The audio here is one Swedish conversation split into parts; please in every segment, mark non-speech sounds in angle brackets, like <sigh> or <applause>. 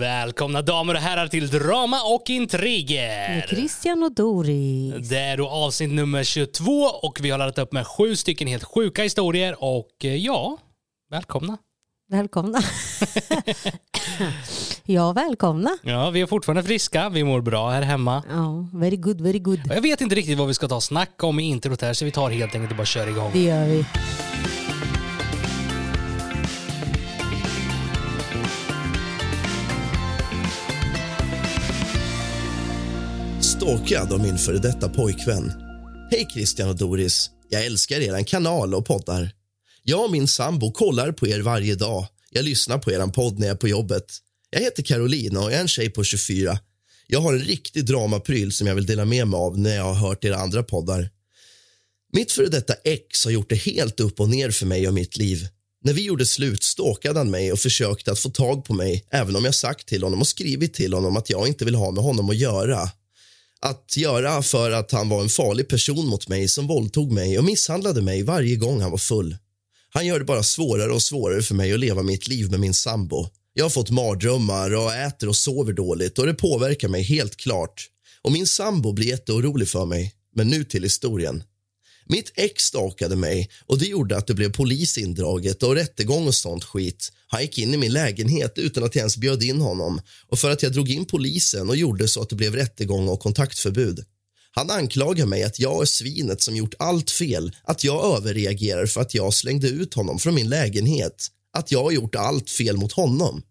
Välkomna damer och herrar till Drama och Med intriger. Christian och Doris. Det är då avsnitt nummer 22 och vi har laddat upp med sju stycken helt sjuka historier och eh, ja, välkomna. Välkomna. <laughs> ja, välkomna. Ja, vi är fortfarande friska, vi mår bra här hemma. Ja, very good, very good. Jag vet inte riktigt vad vi ska ta och snacka om i introt här så vi tar helt enkelt och bara kör igång. Det gör vi. Stalkad av min före detta pojkvän. Hej Christian och Doris. Jag älskar er kanal och poddar. Jag och min sambo kollar på er varje dag. Jag lyssnar på er podd när jag är på jobbet. Jag heter Carolina och jag är en tjej på 24. Jag har en riktig dramapryl som jag vill dela med mig av när jag har hört era andra poddar. Mitt före detta ex har gjort det helt upp och ner för mig och mitt liv. När vi gjorde slut stalkade han mig och försökte att få tag på mig även om jag sagt till honom och skrivit till honom att jag inte vill ha med honom att göra. Att göra för att han var en farlig person mot mig som våldtog mig och misshandlade mig varje gång han var full. Han gör det bara svårare och svårare för mig att leva mitt liv med min sambo. Jag har fått mardrömmar och äter och sover dåligt och det påverkar mig helt klart. Och min sambo blir jätteorolig för mig. Men nu till historien. Mitt ex stalkade mig och det gjorde att det blev polis indraget och rättegång och sånt skit. Han gick in i min lägenhet utan att jag ens bjöd in honom och för att jag drog in polisen och gjorde så att det blev rättegång och kontaktförbud. Han anklagar mig att jag är svinet som gjort allt fel, att jag överreagerar för att jag slängde ut honom från min lägenhet, att jag har gjort allt fel mot honom.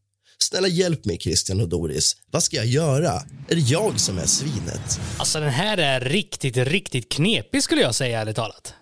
Snälla hjälp mig Christian och Doris. Vad ska jag göra? Är det jag som är svinet? Alltså den här är riktigt, riktigt knepig skulle jag säga ärligt talat.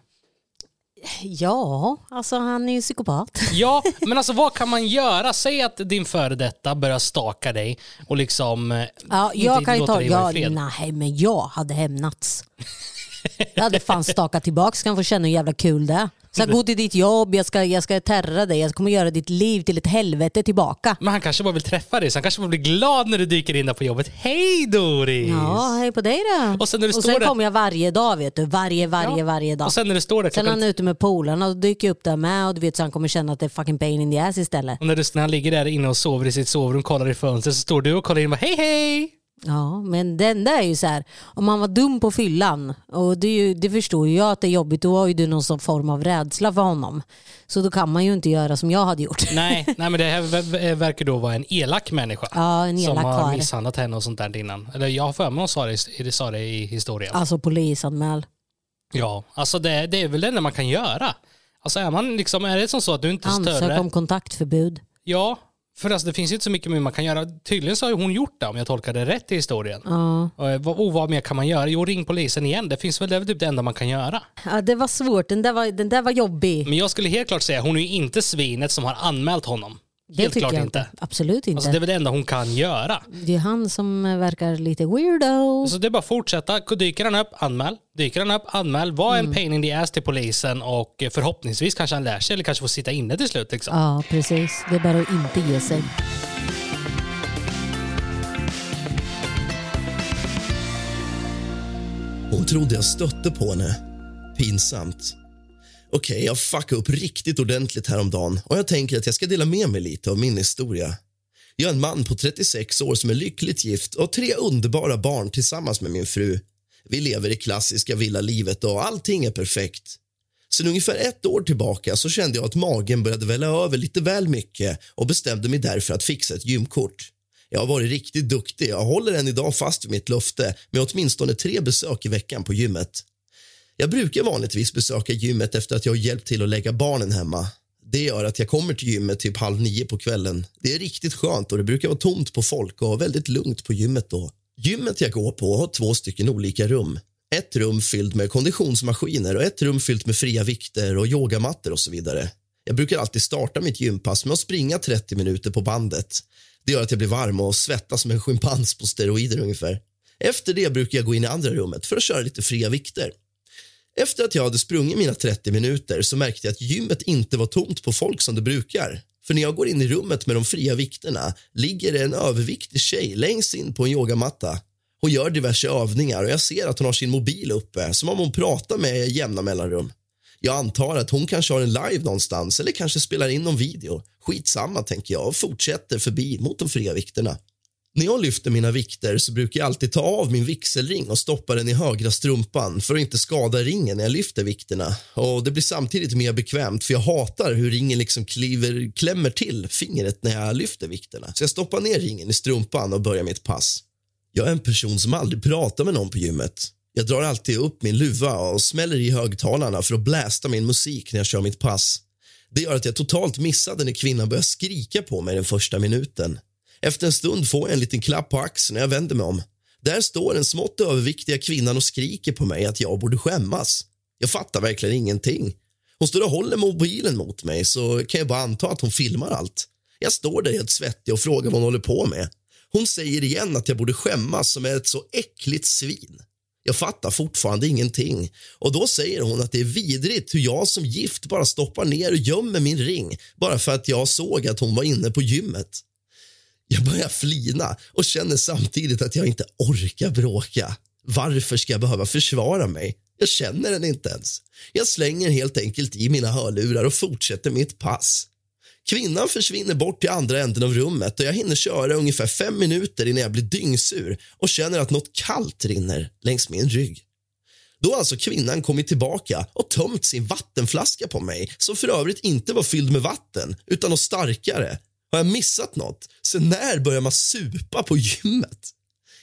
Ja, alltså han är ju psykopat. Ja, <laughs> men alltså vad kan man göra? Säg att din före detta börjar staka dig och liksom eh, Ja, inte jag kan ju låter ta, dig vara ja, nej men jag hade hämnats. <laughs> Jag hade fan stakat tillbaka, kan få känna hur jävla kul det är. Så jag gå till ditt jobb, jag ska, jag ska terra dig, jag kommer göra ditt liv till ett helvete tillbaka. Men han kanske bara vill träffa dig, så han kanske bara blir glad när du dyker in där på jobbet. Hej Doris! Ja, hej på dig då. Och sen när du och står sen där- kommer jag varje dag vet du, varje, varje, Ja. varje dag. Och sen när du står där Sen är han ute med polarna och dyker upp där med och du vet så han kommer känna att det är fucking pain in the ass istället. Och när, du, när han ligger där inne och sover i sitt sovrum, kollar i fönstret, så står du och kollar in och bara hej hej! Ja, men den där är ju så här, om man var dum på fyllan, och det, ju, det förstår ju jag att det är jobbigt, då har ju du någon sån form av rädsla för honom. Så då kan man ju inte göra som jag hade gjort. Nej, nej men det här ver- ver- verkar då vara en elak människa. Ja, en som elak har karl. misshandlat henne och sånt där innan. Eller jag har för mig hon sa det, sa det i historien. Alltså polisanmäl. Ja, alltså det, det är väl det enda man kan göra. Alltså är man liksom, är det som så att du inte är Ansök större? om kontaktförbud. Ja, för alltså det finns ju inte så mycket mer man kan göra. Tydligen så har hon gjort det om jag tolkar det rätt i historien. Ja. Och, eh, vad- och vad mer kan man göra? Jo, ring polisen igen. Det finns väl det är väl typ det enda man kan göra. ja, det var svårt, den där var, den där var jobbig. Men jag skulle helt klart säga, hon är ju inte svinet som har anmält honom. Det Helt tycker klart jag inte. Absolut inte. Alltså det är väl det enda hon kan göra. Det är han som eh, verkar lite weirdo. Så det är bara att fortsätta. Dyker han upp, anmäl. Dyker han upp, anmäl. Var Mm. en pain in the ass till polisen och eh, förhoppningsvis kanske han lär sig eller kanske får sitta inne till slut. Liksom. Ja, precis. Det är bara att inte ge sig. Hon trodde jag stötte på henne. Pinsamt. Okej, jag fuckade upp riktigt ordentligt häromdagen och jag tänker att jag ska dela med mig lite av min historia. Jag är en man på 36 år som är lyckligt gift och har tre underbara barn tillsammans med min fru. Vi lever det klassiska villalivet och allting är perfekt. Sen ungefär ett år tillbaka så kände jag att magen började välla över lite väl mycket och bestämde mig därför att fixa ett gymkort. Jag har varit riktigt duktig och håller än idag fast vid mitt löfte med åtminstone tre besök i veckan på gymmet. Jag brukar vanligtvis besöka gymmet efter att jag har hjälpt till att lägga barnen hemma. Det gör att jag kommer till gymmet typ halv nio på kvällen. Det är riktigt skönt och det brukar vara tomt på folk och väldigt lugnt på gymmet då. Gymmet jag går på har två stycken olika rum. Ett rum fyllt med konditionsmaskiner och ett rum fyllt med fria vikter och yogamattor och så vidare. Jag brukar alltid starta mitt gympass med att springa 30 minuter på bandet. Det gör att jag blir varm och svettas som en schimpans på steroider ungefär. Efter det brukar jag gå in i andra rummet för att köra lite fria vikter. Efter att jag hade sprungit mina 30 minuter så märkte jag att gymmet inte var tomt på folk som det brukar. För när jag går in i rummet med de fria vikterna ligger det en överviktig tjej längst in på en yogamatta. Hon gör diverse övningar och jag ser att hon har sin mobil uppe som om hon pratar med jämna mellanrum. Jag antar att hon kanske har en live någonstans eller kanske spelar in någon video. Skitsamma, tänker jag och fortsätter förbi mot de fria vikterna. När jag lyfter mina vikter så brukar jag alltid ta av min vigselring och stoppa den i högra strumpan för att inte skada ringen när jag lyfter vikterna. Och Det blir samtidigt mer bekvämt för jag hatar hur ringen liksom kliver, klämmer till fingret när jag lyfter vikterna. Så jag stoppar ner ringen i strumpan och börjar mitt pass. Jag är en person som aldrig pratar med någon på gymmet. Jag drar alltid upp min luva och smäller i högtalarna för att blästa min musik när jag kör mitt pass. Det gör att jag totalt missade när kvinnan började skrika på mig den första minuten. Efter en stund får jag en liten klapp på axeln när jag vänder mig om. Där står den smått överviktiga kvinnan och skriker på mig att jag borde skämmas. Jag fattar verkligen ingenting. Hon står och håller mobilen mot mig så kan jag bara anta att hon filmar allt. Jag står där helt svettig och frågar vad hon håller på med. Hon säger igen att jag borde skämmas som är ett så äckligt svin. Jag fattar fortfarande ingenting. Och Då säger hon att det är vidrigt hur jag som gift bara stoppar ner och gömmer min ring bara för att jag såg att hon var inne på gymmet. Jag börjar flina och känner samtidigt att jag inte orkar bråka. Varför ska jag behöva försvara mig? Jag känner den inte ens. Jag slänger helt enkelt i mina hörlurar och fortsätter mitt pass. Kvinnan försvinner bort till andra änden av rummet och jag hinner köra ungefär fem minuter innan jag blir dyngsur och känner att något kallt rinner längs min rygg. Då har alltså kvinnan kommit tillbaka och tömt sin vattenflaska på mig som för övrigt inte var fylld med vatten, utan något starkare. Har jag missat något? Sen när börjar man supa på gymmet?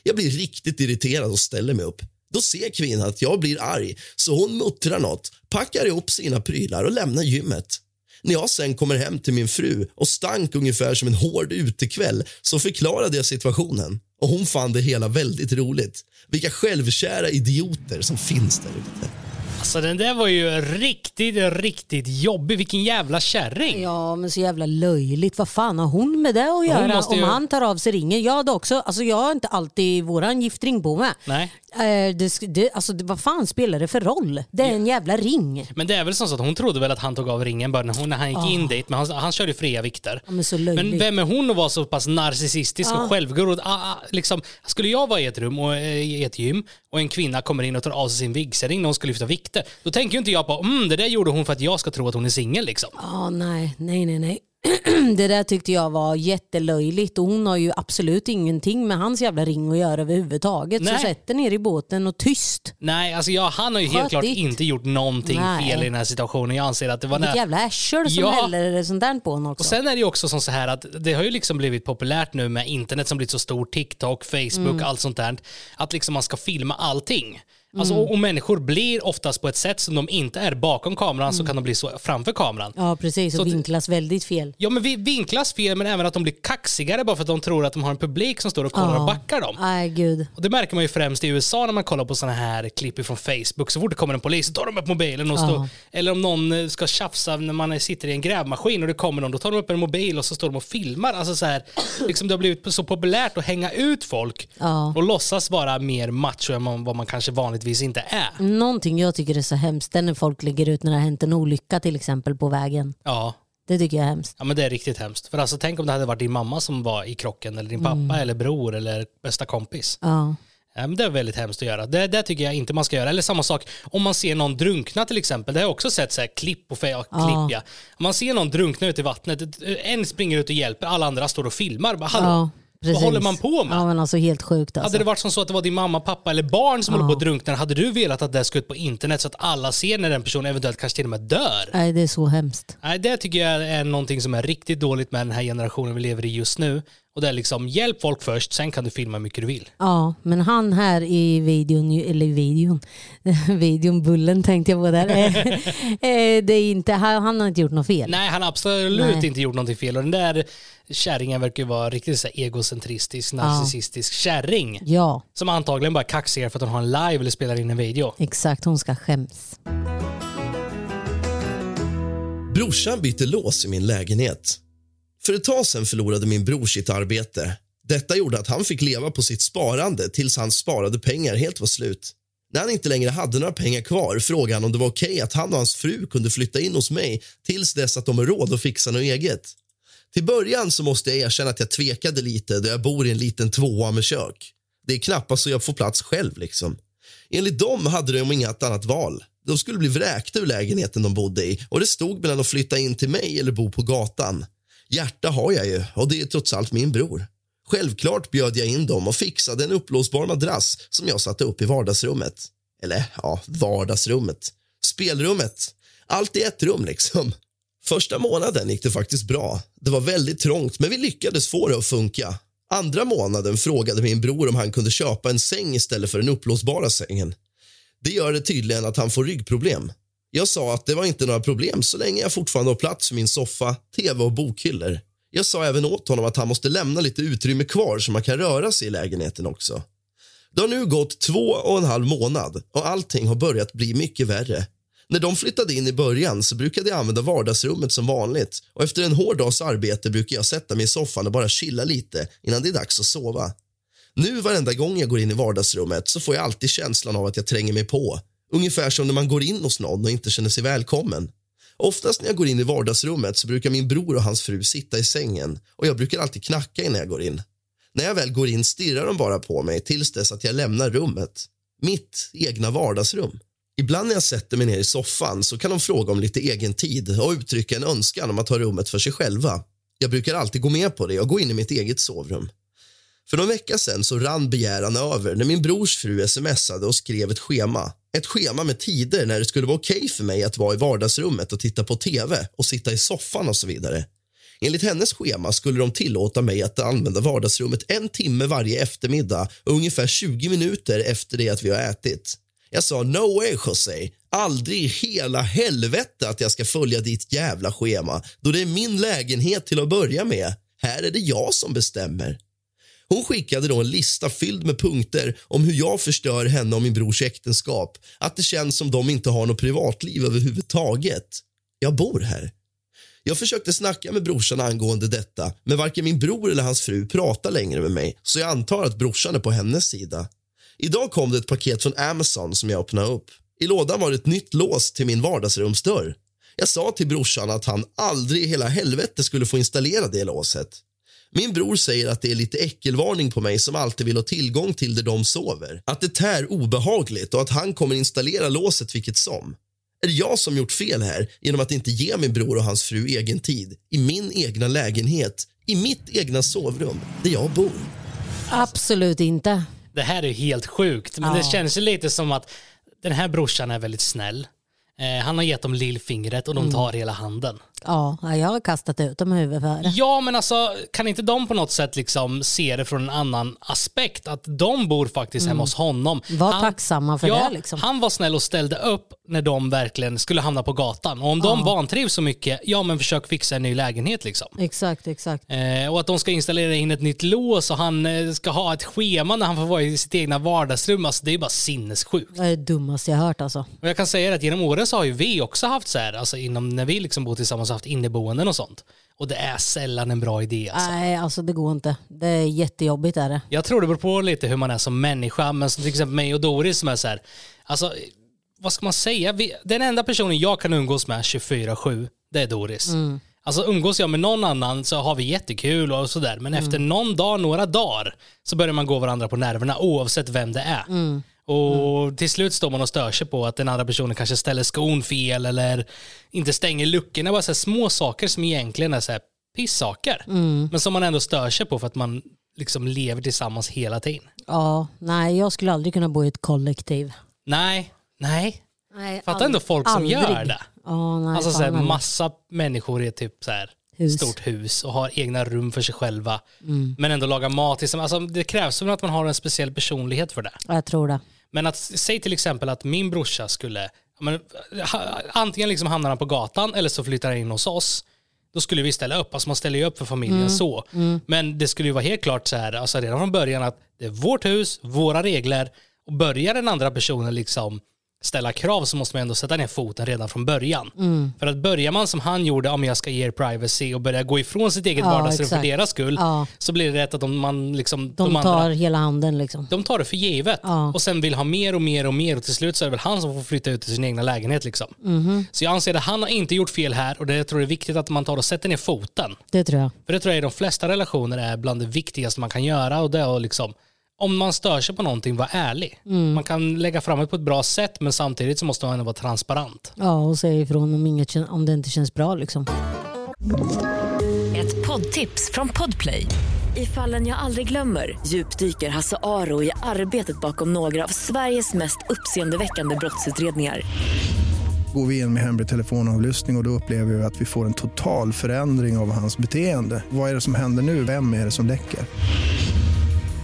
Jag blir riktigt irriterad och ställer mig upp. Då ser kvinnan att jag blir arg, så hon muttrar något, packar ihop sina prylar och lämnar gymmet. När jag sen kommer hem till min fru och stank ungefär som en hård utekväll så förklarade jag situationen och hon fann det hela väldigt roligt. Vilka självkära idioter som finns där ute. Alltså den där var ju riktigt, riktigt jobbig. Vilken jävla kärring. Ja men så jävla löjligt. Vad fan har hon med det att göra om ju- han tar av sig ringen? Jag hade också, alltså jag har inte alltid våran giftring på mig. Nej. Eh, det, det, alltså det, vad fan spelar det för roll? Det är en jävla ring. Men det är väl så att hon trodde väl att han tog av ringen bara när, hon, när han gick in dit. Men han, han körde ju fria vikter. Ja, men så löjligt. Men vem är hon att vara så pass narcissistisk och självgod? Ah, ah, liksom, skulle jag vara i ett rum och eh, i ett gym och en kvinna kommer in och tar av sig sin vigselring när hon ska lyfta vikter. Då tänker ju inte jag på mm, det där gjorde hon för att jag ska tro att hon är singel. Liksom. Ja, nej, nej, nej, nej. <clears throat> Det där tyckte jag var jättelöjligt och hon har ju absolut ingenting med hans jävla ring att göra överhuvudtaget. Nej. Så sätt ner i båten och tyst. Nej, alltså jag, han har ju helt Sköt klart ditt. inte gjort någonting Nej. fel i den här situationen. Jag anser att det var... Vilket när- jävla arsel som Ja. häller sånt där på honom också. Och sen är det ju också som så här att det har ju liksom blivit populärt nu med internet som blivit så stort, TikTok, Facebook, Mm. allt sånt där. Att liksom man ska filma allting. Alltså, Mm. och, och människor blir oftast på ett sätt som de inte är bakom kameran så kan de bli så framför kameran. Mm. Ja precis, Så och att- vinklas väldigt fel. Ja men vi vinklas fel men även att de blir kaxigare bara för att de tror att de har en publik som står och kollar och backar dem. Nej gud. Och det märker man ju främst i USA när man kollar på såna här klipp från Facebook. Så fort det kommer en polis så tar de upp mobilen och står, eller om någon eh, ska tjafsa när man sitter i en grävmaskin och det kommer någon, då tar de upp en mobil och så står de och filmar. Alltså så här, liksom det har blivit så populärt att hänga ut folk och låtsas vara mer macho än man, vad man kanske vanligtvis inte är. Någonting jag tycker är så hemskt det är när folk lägger ut när det har hänt en olycka till exempel på vägen. Ja. Det tycker jag är hemskt. Ja men det är riktigt hemskt. För alltså tänk om det hade varit din mamma som var i krocken eller din pappa Mm. eller bror eller bästa kompis. Ja. Ja, men det är väldigt hemskt att göra. Det, det tycker jag inte man ska göra. Eller samma sak om man ser någon drunkna till exempel. Det har jag också sett så här klipp fe- ja, klipp, ja. Om man ser någon drunkna ute i vattnet, en springer ut och hjälper, alla andra står och filmar. Bara, Hallå, ja precis. vad håller man på med? Ja men alltså helt sjukt alltså. Hade det varit som så att det var din mamma, pappa eller barn som håller på att drunkna, hade du velat att det skulle ut på internet så att alla ser när den personen eventuellt kanske till och med dör? Nej det är så hemskt. Nej, det tycker jag är någonting som är riktigt dåligt med den här generationen vi lever i just nu. Och det är liksom, hjälp folk först, sen kan du filma hur mycket du vill. Ja, men han här i videon, eller videon, <laughs> videon, bullen tänkte jag på där. <laughs> Eh, eh, det är inte, han har inte gjort något fel. Nej, han har absolut Nej. inte gjort någonting fel. Och den där kärringen verkar ju vara riktigt så egocentristisk, narcissistisk kärring. Ja, Som antagligen bara är kaxigare för att hon har en live eller spelar in en video. exakt. Hon ska skäms. Brorsan bytte lås i min lägenhet. För ett tag sen förlorade min bror sitt arbete. Detta gjorde att han fick leva på sitt sparande tills hans sparade pengar helt var slut. När han inte längre hade några pengar kvar frågade han om det var okej att han och hans fru kunde flytta in hos mig tills dess att de har råd att fixa något eget. Till början så måste jag erkänna att jag tvekade lite då jag bor i en liten tvåa med kök. Det är knappast så jag får plats själv. liksom. Enligt dem hade de inget annat val. De skulle bli vräkta ur lägenheten de bodde i och det stod mellan att flytta in till mig eller bo på gatan. Hjärta har jag ju och det är trots allt min bror. Självklart bjöd jag in dem och fixade en uppblåsbar madrass som jag satte upp i vardagsrummet. Eller ja, vardagsrummet. Spelrummet. Allt i ett rum, liksom. Första månaden gick det faktiskt bra. Det var väldigt trångt, men vi lyckades få det att funka. Andra månaden frågade min bror om han kunde köpa en säng istället för den uppblåsbara sängen. Det gör det tydligen att han får ryggproblem. Jag sa att det var inte några problem så länge jag fortfarande har plats för min soffa, tv och bokhyllor. Jag sa även åt honom att han måste lämna lite utrymme kvar så man kan röra sig i lägenheten också. Det har nu gått två och en halv månad och allting har börjat bli mycket värre. När de flyttade in i början så brukade jag använda vardagsrummet som vanligt och efter en hård dags arbete brukar jag sätta mig i soffan och bara chilla lite innan det är dags att sova. Nu varenda gång jag går in i vardagsrummet så får jag alltid känslan av att jag tränger mig på. Ungefär som när man går in hos någon och inte känner sig välkommen. Oftast när jag går in i vardagsrummet så brukar min bror och hans fru sitta i sängen och jag brukar alltid knacka innan jag går in. När jag väl går in stirrar de bara på mig tills dess att jag lämnar rummet. Mitt egna vardagsrum. Ibland när jag sätter mig ner i soffan så kan de fråga om lite egen tid och uttrycka en önskan om att ha rummet för sig själva. Jag brukar alltid gå med på det och gå in i mitt eget sovrum. För någon vecka sedan så rann begäran över när min brors fru smsade och skrev ett schema. Ett schema med tider när det skulle vara okej okay för mig att vara i vardagsrummet och titta på tv och sitta i soffan och så vidare. Enligt hennes schema skulle de tillåta mig att använda vardagsrummet en timme varje eftermiddag och ungefär 20 minuter efter det att vi har ätit. Jag sa no way, José, Aldrig i hela helvete att jag ska följa ditt jävla schema då det är min lägenhet till att börja med. Här är det jag som bestämmer. Hon skickade då en lista fylld med punkter om hur jag förstör henne och min brors äktenskap. Att det känns som de inte har något privatliv överhuvudtaget. Jag bor här. Jag försökte snacka med brorsan angående detta men varken min bror eller hans fru pratar längre med mig så jag antar att brorsan är på hennes sida. Idag kom det ett paket från Amazon som jag öppnade upp. I lådan var det ett nytt lås till min vardagsrumsdörr. Jag sa till brorsan att han aldrig i hela helvete skulle få installera det låset. Min bror säger att det är lite äckelvarning på mig som alltid vill ha tillgång till där de sover. Att det tär obehagligt och att han kommer installera låset vilket som. Är det jag som gjort fel här genom att inte ge min bror och hans fru egen tid i min egna lägenhet, i mitt egna sovrum, där jag bor? Absolut inte. Det här är helt sjukt, men Ja. det känns ju lite som att den här brorsan är väldigt snäll. Eh, han har gett dem lillfingret och Mm. de tar hela handen. Ja, jag har kastat ut dem i huvudet för det. Ja, men alltså kan inte de på något sätt liksom se det från en annan aspekt? Att de bor faktiskt hemma hos honom. Mm. Var tacksamma för det liksom. Han var snäll och ställde upp när de verkligen skulle hamna på gatan. Och om de vantrivs så mycket, ja men försök fixa en ny lägenhet liksom. Exakt, exakt. Eh, och att de ska installera in ett nytt lås och han eh, ska ha ett schema när han får vara i sitt egna vardagsrum. Alltså, det är bara sinnessjukt. Det är det dummaste jag hört alltså. Och jag kan säga att genom åren så har ju vi också haft så här, alltså inom, när vi liksom bor tillsammans haft inneboenden och sånt. Och det är sällan en bra idé alltså. Nej, alltså det går inte. Det är jättejobbigt är det. Jag tror det beror på lite hur man är som människa, men som till exempel mig och Doris som är så här, alltså vad ska man säga? Vi, den enda personen jag kan umgås med 24-7, det är Doris. Alltså umgås jag med någon annan så har vi jättekul och sådär, men efter någon dag, några dagar så börjar man gå varandra på nerverna oavsett vem det är. Och till slut står man och stör sig på att den andra personen kanske ställer skon fel eller inte stänger luckorna. Bara så små saker som egentligen är så här pissaker. Men som man ändå stör sig på för att man liksom lever tillsammans hela tiden. Ja, nej jag skulle aldrig kunna bo i ett kollektiv. Nej, nej. Nej, Fattar ändå folk som gör det. Ja, nej, Alltså så här, massa människor i typ så här Hus. stort hus och har egna rum för sig själva. Mm. Men ändå laga mat tillsammans. Alltså, det krävs som att man har en speciell personlighet för det. Jag tror det. Men att säg till exempel att min brorsa skulle, men, ha, antingen liksom hamnar han på gatan eller så flyttar han in hos oss. Då skulle vi ställa upp, alltså man ställer ju upp för familjen Mm. så. Men det skulle ju vara helt klart så här, alltså redan från början att det är vårt hus, våra regler och börjar den andra personen liksom ställa krav så måste man ändå sätta ner foten redan från början. Mm. För att börjar man som han gjorde, om jag ska ge er privacy och börja gå ifrån sitt eget Ja, vardagsrum för deras skull, Ja. så blir det rätt att de, man liksom, De, de tar andra hela handen liksom. de tar det för givet Ja. och sen vill ha mer och mer och mer och till slut så är det väl han som får flytta ut till sin egna lägenhet liksom. Mhm. Så jag anser att han har inte gjort fel här och det jag tror det är viktigt att man tar och sätter ner foten. Det tror jag. För det tror jag i de flesta relationer är bland det viktigaste man kan göra och det är att liksom om man stör sig på någonting, var ärlig. Mm. Man kan lägga fram det på ett bra sätt men samtidigt så måste man ändå vara transparent. Ja, och säga ifrån om, inget, om det inte känns bra liksom. Ett poddtips från Podplay. I fallen jag aldrig glömmer djupdyker Hasse Aro i arbetet bakom några av Sveriges mest uppseendeväckande brottsutredningar. Går vi in med hemlig telefonavlyssning och, och då upplever vi att vi får en total förändring av hans beteende. Vad är det som händer nu? Vem är det som läcker?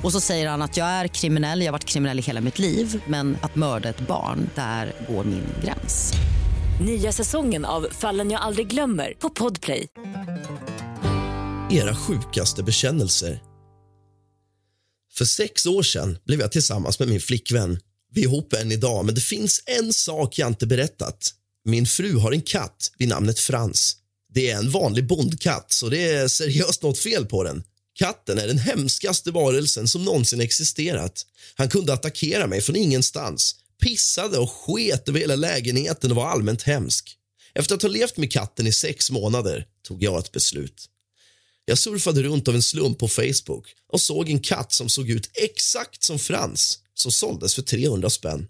Och så säger han att jag är kriminell, jag har varit kriminell i hela mitt liv men att mörda ett barn, där går min gräns. Nya säsongen av Fallen jag aldrig glömmer på Podplay. Era sjukaste bekännelser. För sex år sedan blev jag tillsammans med min flickvän. Vi är ihop än idag, men det finns en sak jag inte berättat. Min fru har en katt vid namnet Frans. Det är en vanlig bondkatt, så det är seriöst något fel på den. Katten är den hemskaste varelsen som någonsin existerat. Han kunde attackera mig från ingenstans, pissade och sket över hela lägenheten och var allmänt hemsk. Efter att ha levt med katten i sex månader tog jag ett beslut. Jag surfade runt av en slump på Facebook och såg en katt som såg ut exakt som Frans som såldes för 300 spänn.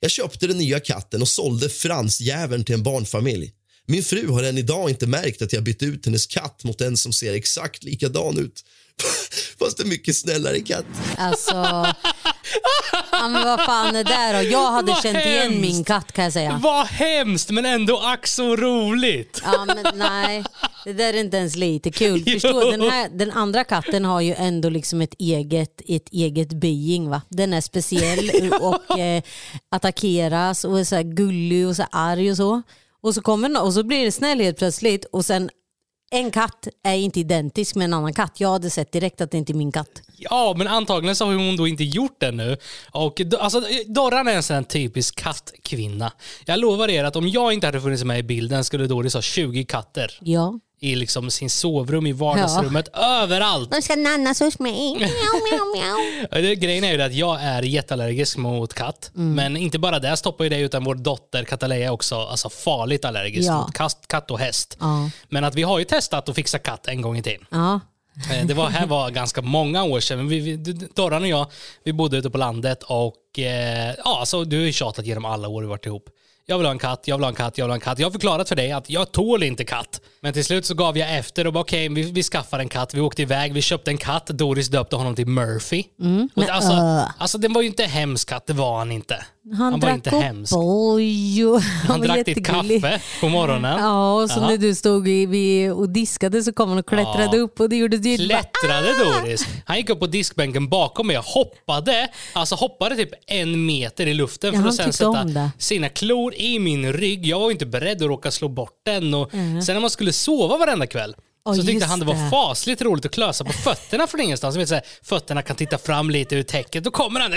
Jag köpte den nya katten och sålde Frans jäveln till en barnfamilj. Min fru har än idag inte märkt att jag bytt ut hennes katt mot en som ser exakt likadan ut. <laughs> Fast en mycket snällare katt. Alltså, ja, men vad fan är det då? Jag hade Vad känt igen hemskt. min katt kan jag säga. Vad hemskt men ändå ack så roligt. Ja, men nej, det där är inte ens lite kul. <laughs> Förstår, den, här, den andra katten har ju ändå liksom ett eget, ett eget being. Va? Den är speciell <laughs> och eh, attackeras och är så här gullig och så här arg och så. Och så, kommer, den- och så blir det snäll helt plötsligt och sen en katt är inte identisk med en annan katt. Jag hade sett direkt att det inte är min katt. Ja, men antagligen så har hon då inte gjort det nu. Och, alltså, Dorran är en sån typisk kattkvinna. Jag lovar er att om jag inte hade funnits med i bilden skulle Doris ha 20 katter Ja. I liksom sin sovrum, i vardagsrummet, överallt. De ska nannas hos mig. <laughs> Grejen är ju att jag är jätteallergisk mot katt. Mm. Men inte bara det stoppar ju det utan vår dotter Kataleja är också alltså, farligt allergisk Ja. mot katt, katt och häst. Ja. Men att vi har ju testat att fixa katt en gång i tiden. Ja. Eh, Det var, här var ganska många år sedan. Vi, vi, Dorran och jag vi bodde ute på landet och eh, ja, alltså, du har ju tjatat genom alla år vi varit ihop. Jag vill ha en katt, jag vill ha en katt, jag vill ha en katt. Jag har förklarat för dig att jag tål inte katt. Men till slut så gav jag efter och bara okej, vi, vi skaffar en katt. Vi åkte iväg, vi köpte en katt. Doris döpte honom till Murphy. och det, alltså, uh. alltså den var ju inte hemsk katt, det var han inte. Han, var drack inte hemsk. <laughs> Han, Han var drack ditt jättegullig. kaffe på morgonen. Ja, och så Ja. när du stod i, och diskade så kom han och klättrade Ja. upp och det gjorde det Klättrade Doris. Han gick upp på diskbänken bakom mig och hoppade. Alltså hoppade typ en meter i luften Ja, för han att sen sätta sina klor i min rygg. Jag var inte beredd att råka slå bort den. Och Mm. Sen när man skulle sova varenda kväll Ja, så tyckte han det var fasligt roligt att klösa på fötterna från ingenstans. Vet, så här, fötterna kan titta fram lite ur täcket. Då kommer han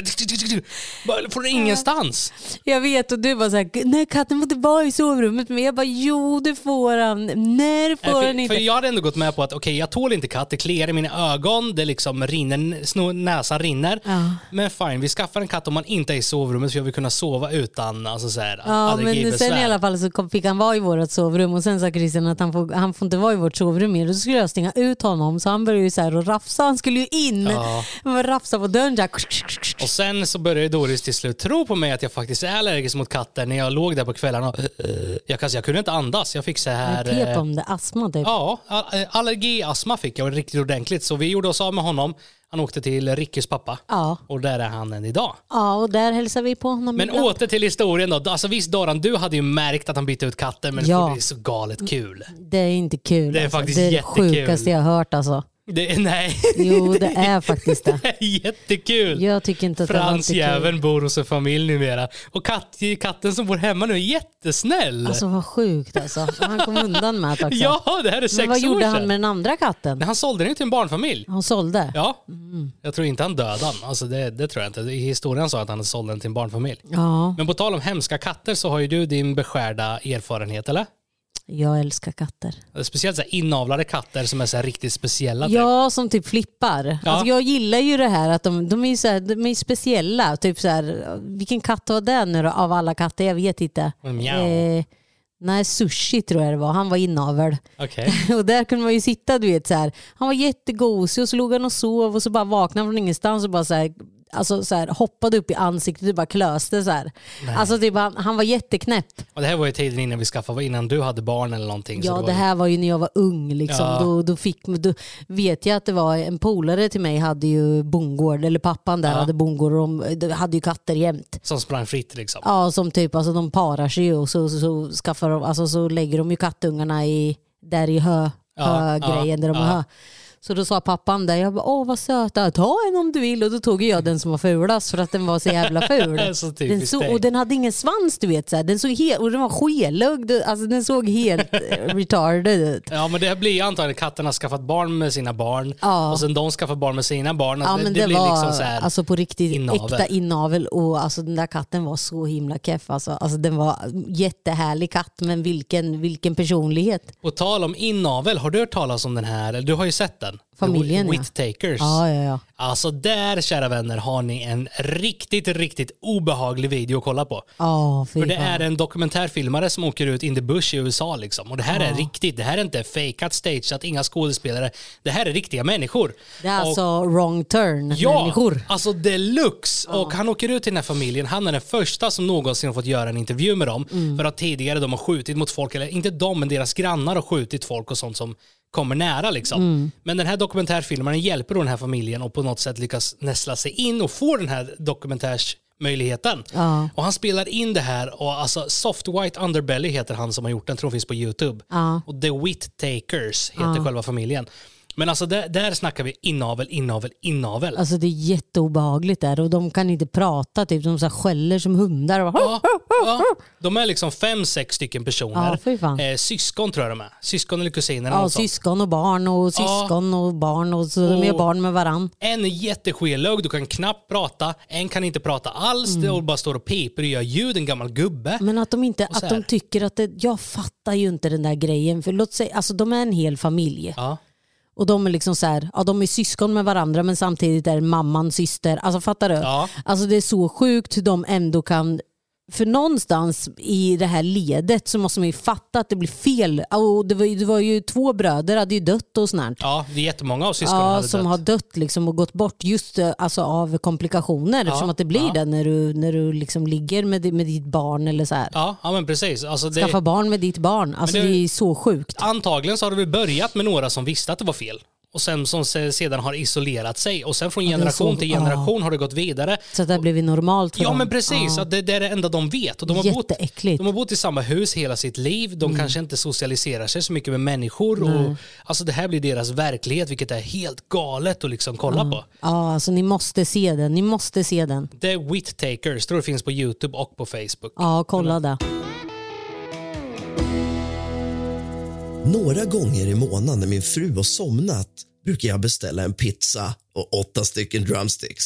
bara från ingenstans. Jag vet och du var såhär, nej katten får inte vara i sovrummet men jag bara, jo det får han. När får Nej, han inte? för jag hade ändå gått med på att okej, jag tål inte katt, det kliar i mina ögon, det liksom rinner, snor- näsan rinner. Ja. Men fine, vi skaffar en katt om man inte är i sovrummet så jag vill kunna sova utan alltså, så här, Ja men sen i alla fall så fick han vara i vårt sovrum och sen sa Christian att han får, han får inte vara i vårt sovrum mer. Då skulle jag stänga ut honom så han började ju så här och rafsa. Han skulle ju in. Ja. Han var rafsa på dörren. Så här. Och sen så började Doris till slut tro på mig att jag faktiskt är allergisk mot katter när jag låg där på kvällarna. Och, jag, jag kunde inte andas. Jag fick så här... Jag pep eh, om det, astma typ. Ja, all- allergiastma fick jag riktigt ordentligt. Så vi gjorde oss av med honom. Han åkte till Rickys pappa. Ja. Och där är han än idag. Ja, och där hälsar vi på honom. Men ibland. åter till historien då. Alltså visst Doran, du hade ju märkt att han bytte ut katten men Ja. det är så galet kul. Det är inte kul. Det är alltså. faktiskt det är det sjukaste jag hört alltså. Det, <laughs> nej, Jo, det är faktiskt det. <laughs> det är jättekul. Jag tycker inte att det var Frans kul. jäveln bor hos en familj numera. Och katt, katten som bor hemma nu är jättesnäll. Alltså vad sjukt alltså. Han kom undan med det också. ja, det här är sex Men vad år gjorde sedan. han med den andra katten? Han sålde den ju till en barnfamilj. Han sålde? Ja, Mm. jag tror inte han dödade han. Alltså det, det tror jag inte. I historien sa att han sålde den till en barnfamilj. Ja, Men på tal om hemska katter så har ju du din beskärda erfarenhet, eller? Jag älskar katter. Speciellt så här inavlade katter som är så riktigt speciella. typ. Ja, som typ flippar. Ja. Alltså jag gillar ju det här att de, de är så här, de är speciella. Typ så här, vilken katt var det nu då, av alla katter? Jag vet inte. Mjau. Eh, nej, sushi tror jag det var. Han var inavel. Okej. <laughs> Och där kunde man ju sitta, du vet så här. Han var jättegosig och så låg han och sov och så bara vaknade han från ingenstans och bara så här, alltså, så här, hoppade upp i ansiktet och bara klöste så här. Alltså, typ, han, han var jätteknäpp. Och det här var ju tiden innan vi skaffade, innan du hade barn eller någonting. så Ja, var det ju- här var ju när jag var ung. Liksom. Ja. Då, då, fick, då vet jag att det var en polare till mig hade ju bondgård, eller pappan där Ja. hade bondgård och de, de hade ju katter jämt. Som sprang fritt liksom. Ja, som typ, alltså de parar sig ju och så, så, så, skaffar de, alltså, så lägger de ju kattungarna i, där i hö, Ja, högrejen ja, där de ja. har hö. Så då sa pappan där, jag bara, åh vad söta, ta en om du vill. Och då tog jag den som var fulast för att den var så jävla <laughs> ful. Så den så, och den hade ingen svans du vet, så här. Den, såg helt, och den var skelögd, alltså den såg helt eh, <laughs> retarded ut. Ja men det blir antagligen katterna skaffat barn med sina barn Ja. och sen de skaffar barn med sina barn. Ja Alltså, men det, det, blir var liksom så här, alltså på riktigt inavel. äkta inavel och alltså den där katten var så himla keff. Alltså, alltså den var jättehärlig katt men vilken, vilken personlighet. På tal om inavel, har du hört talas om den här? Du har ju sett den. Familjen, ja. Whittakers. Ja, ja, ja. Alltså där kära vänner har ni en riktigt, riktigt obehaglig video att kolla på. Ja, fy För det är en dokumentärfilmare som åker ut in the bush i USA liksom. Och det här är riktigt, det här är inte fejkat, stageat, inga skådespelare. Det här är riktiga människor. Det är Och- alltså wrong turn Ja, människor. alltså deluxe. Och han åker ut till den här familjen. Han är den första som någonsin har fått göra en intervju med dem. Mm. För att tidigare de har skjutit mot folk, eller inte de, men deras grannar har skjutit folk och sånt som kommer nära liksom. Mm. Men den här dokumentärfilmaren hjälper då den här familjen och på något sätt lyckas näsla sig in och få den här dokumentärsmöjligheten. Ja. Och han spelar in det här och alltså Soft White Underbelly heter han som har gjort den, tror jag finns på YouTube. Ja. Och The Wit Takers heter själva familjen. Men alltså där, där snackar vi inavel, inavel, inavel. Alltså det är jätteobehagligt där och de kan inte prata, typ. de så här skäller som hundar. Och Ja, ja. De är liksom fem, sex stycken personer. Ja. Eh, syskon tror jag de är. Syskon eller kusiner. Ja, sånt. syskon och barn och syskon och barn och så de är Och- barn med varann. En är jätteskelögd, du kan knappt prata. En kan inte prata alls, det och bara står och piper och gör ljud, en gammal gubbe. Mm. Men att de inte, Och att de tycker att det, jag fattar ju inte den där grejen. För låt säga, alltså de är en hel familj. Ja. Och de är liksom så här, ja de är syskon med varandra men samtidigt är mamman syster. Alltså fattar du? Ja. Alltså det är så sjukt hur de ändå kan för någonstans i det här ledet så måste man ju fatta att det blir fel. Och det, var, ju- det var ju två bröder hade ju dött och sånt ja, det är jättemånga av syskonen Ja, hade som dött. har dött liksom och gått bort just eh, alltså, av komplikationer. Eftersom att det blir ja. det när du, när du liksom ligger med, med ditt barn eller så här. Ja, ja men precis. Alltså det, Skaffa barn med ditt barn. Alltså det, det- är så sjukt. antagligen så har det väl börjat med några som visste att det var fel. Och sen som se- sedan har isolerat sig. Och sen från generation så- till generation har det gått vidare. Så det har blivit normalt för Ja dem. men precis, att det, det är det enda de vet. Och de, har bott, de har bott i samma hus hela sitt liv, de Mm. kanske inte socialiserar sig så mycket med människor. Och, alltså det här blir deras verklighet, vilket är helt galet att liksom kolla på. Ja, alltså ni måste se den. Ni måste se den. The Wit Takers, tror det finns på YouTube och på Facebook. Ja, kolla det. Några gånger i månaden när min fru har somnat brukar jag beställa en pizza och åtta stycken drumsticks.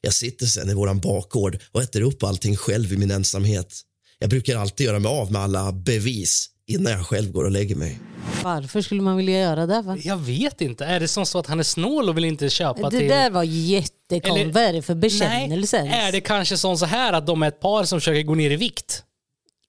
Jag sitter sen i våran bakgård och äter upp allting själv i min ensamhet. Jag brukar alltid göra mig av med alla bevis innan jag själv går och lägger mig. Varför skulle man vilja göra det? Va? Jag vet inte, är det som så att han är snål och vill inte köpa Det till... där var jättekonstigt. Eller- Vad är det för bekännelse? Nej, är det kanske som så här att de är ett par som försöker gå ner i vikt?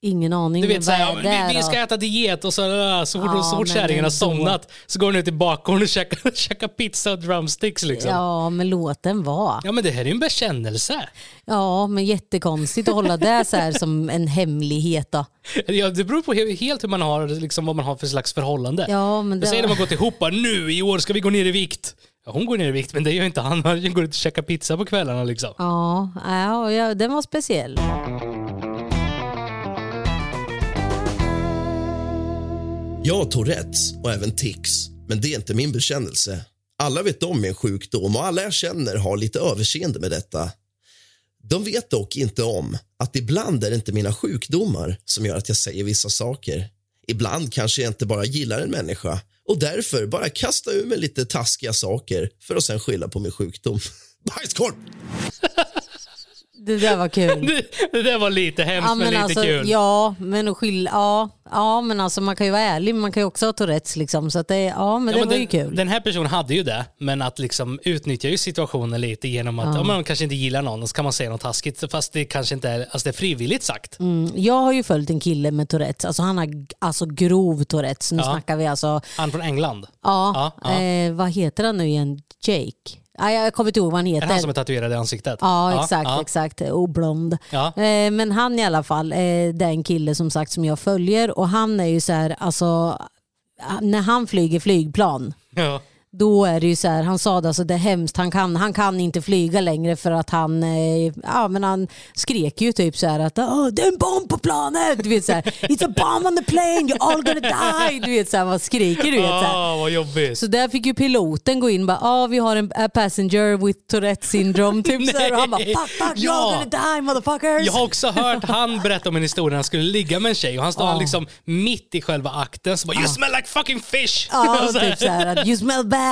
Ingen aning. Du vet så vad här, är det vi, vi ska äta diet och så, så fort, Ja, så fort kärringen har somnat så går hon ut i bakgården och käkar, <laughs> käkar pizza och drumsticks liksom. Ja. Ja, men låt den vara. men det här är ju en bekännelse. Ja, men jättekonstigt att hålla det så här som en hemlighet då. <laughs> Ja, det beror på he- helt hur man har, liksom, vad man har för slags förhållande. Ja, men Det säger de har gått ihop, bara, nu i år ska vi gå ner i vikt. Ja, hon går ner i vikt men det gör inte han, han går ut och käkar pizza på kvällarna liksom. Ja, ja, ja, den var speciell. Jag har Tourettes och även tics, men det är inte min bekännelse. Alla vet om min sjukdom och alla jag känner har lite överseende med detta. De vet dock inte om att ibland är det inte mina sjukdomar som gör att jag säger vissa saker. Ibland kanske jag inte bara gillar en människa och därför bara kastar ur mig lite taskiga saker för att sen skylla på min sjukdom. <laughs> Bajskorv! Det där var kul. <laughs> Det, det där var lite hemskt Ja men, men, lite alltså, kul. ja, men att skylla, ja, ja, men alltså man kan ju vara ärlig, men man kan ju också ha Tourettes liksom. Så att det, ja, men Ja, det men var den, ju kul. Den här personen hade ju det, men att liksom utnyttja ju situationen lite genom att ja. man kanske inte gillar någon och så kan man säga något taskigt fast det kanske inte är, alltså det är frivilligt sagt. Mm, jag har ju följt en kille med Tourettes, alltså han har alltså grov Tourettes. Nu Ja. snackar vi alltså, Han från England. ja, Ja, ja. Eh, vad heter han nu igen? Jake? Ja, jag kommer inte ihåg vad han Är heter. det han som är tatuerad i ansiktet? Ja, exakt, ja. exakt. Och blond. Ja. Eh, men han i alla fall, eh, det är en kille som sagt som jag följer och han är ju så här, alltså när han flyger flygplan Ja. Då är det ju så här, han sa det, alltså det är hemskt, han kan, han kan inte flyga längre för att han, eh, ja men han skrek ju typ så här att oh, det är en bomb på planet, du vet så här, it's a bomb on the plane, you're all gonna die, du vet så här, vad skriker du vet så här. Ah, vad jobbigt. Så där fick ju piloten gå in och bara, ah, vi har en a passenger with Tourette syndrome. Typ så här. Och han bara, fuck, fuck, Ja. you're gonna die motherfuckers. Jag har också hört han berätta om en historia när han skulle ligga med en tjej och han står Ja. liksom mitt i själva akten så bara “You smell like fucking fish”. <laughs> Ja, Så här. typ såhär att you smell bad,